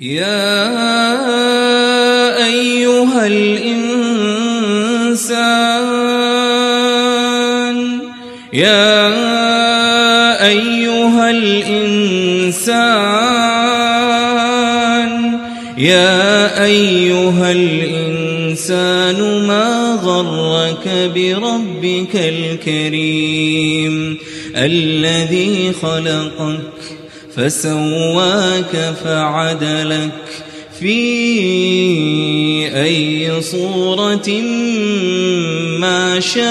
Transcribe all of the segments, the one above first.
يا أيها الإنسان يا أيها الإنسان يا أيها الإنسان ما غرك بربك الكريم الذي خلقك؟ فسواك فعدلك في أي صورة ما شاء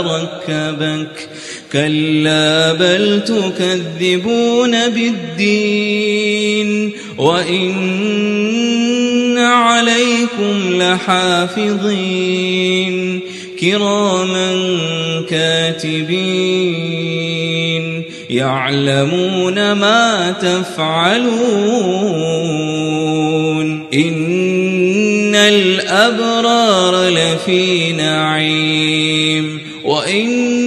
ركبك. كلا بل تكذبون بالدين وإن عليكم لحافظين. كراما كاتبين يعلمون ما تفعلون إن الأبرار لفي نعيم وإن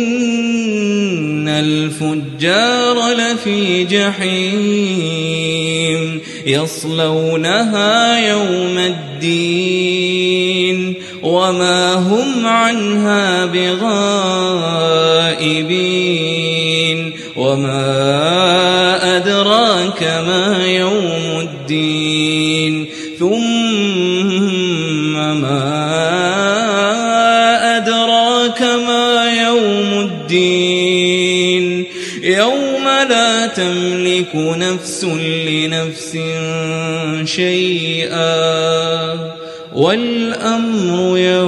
الفجار لفي جحيم يصلونها يوم الدين وما هم عنها بغائبين وما أدراك ما يوم الدين ثم ما أدراك ما يوم الدين يوم لا تملك نفس لنفس شيئا والأمر لله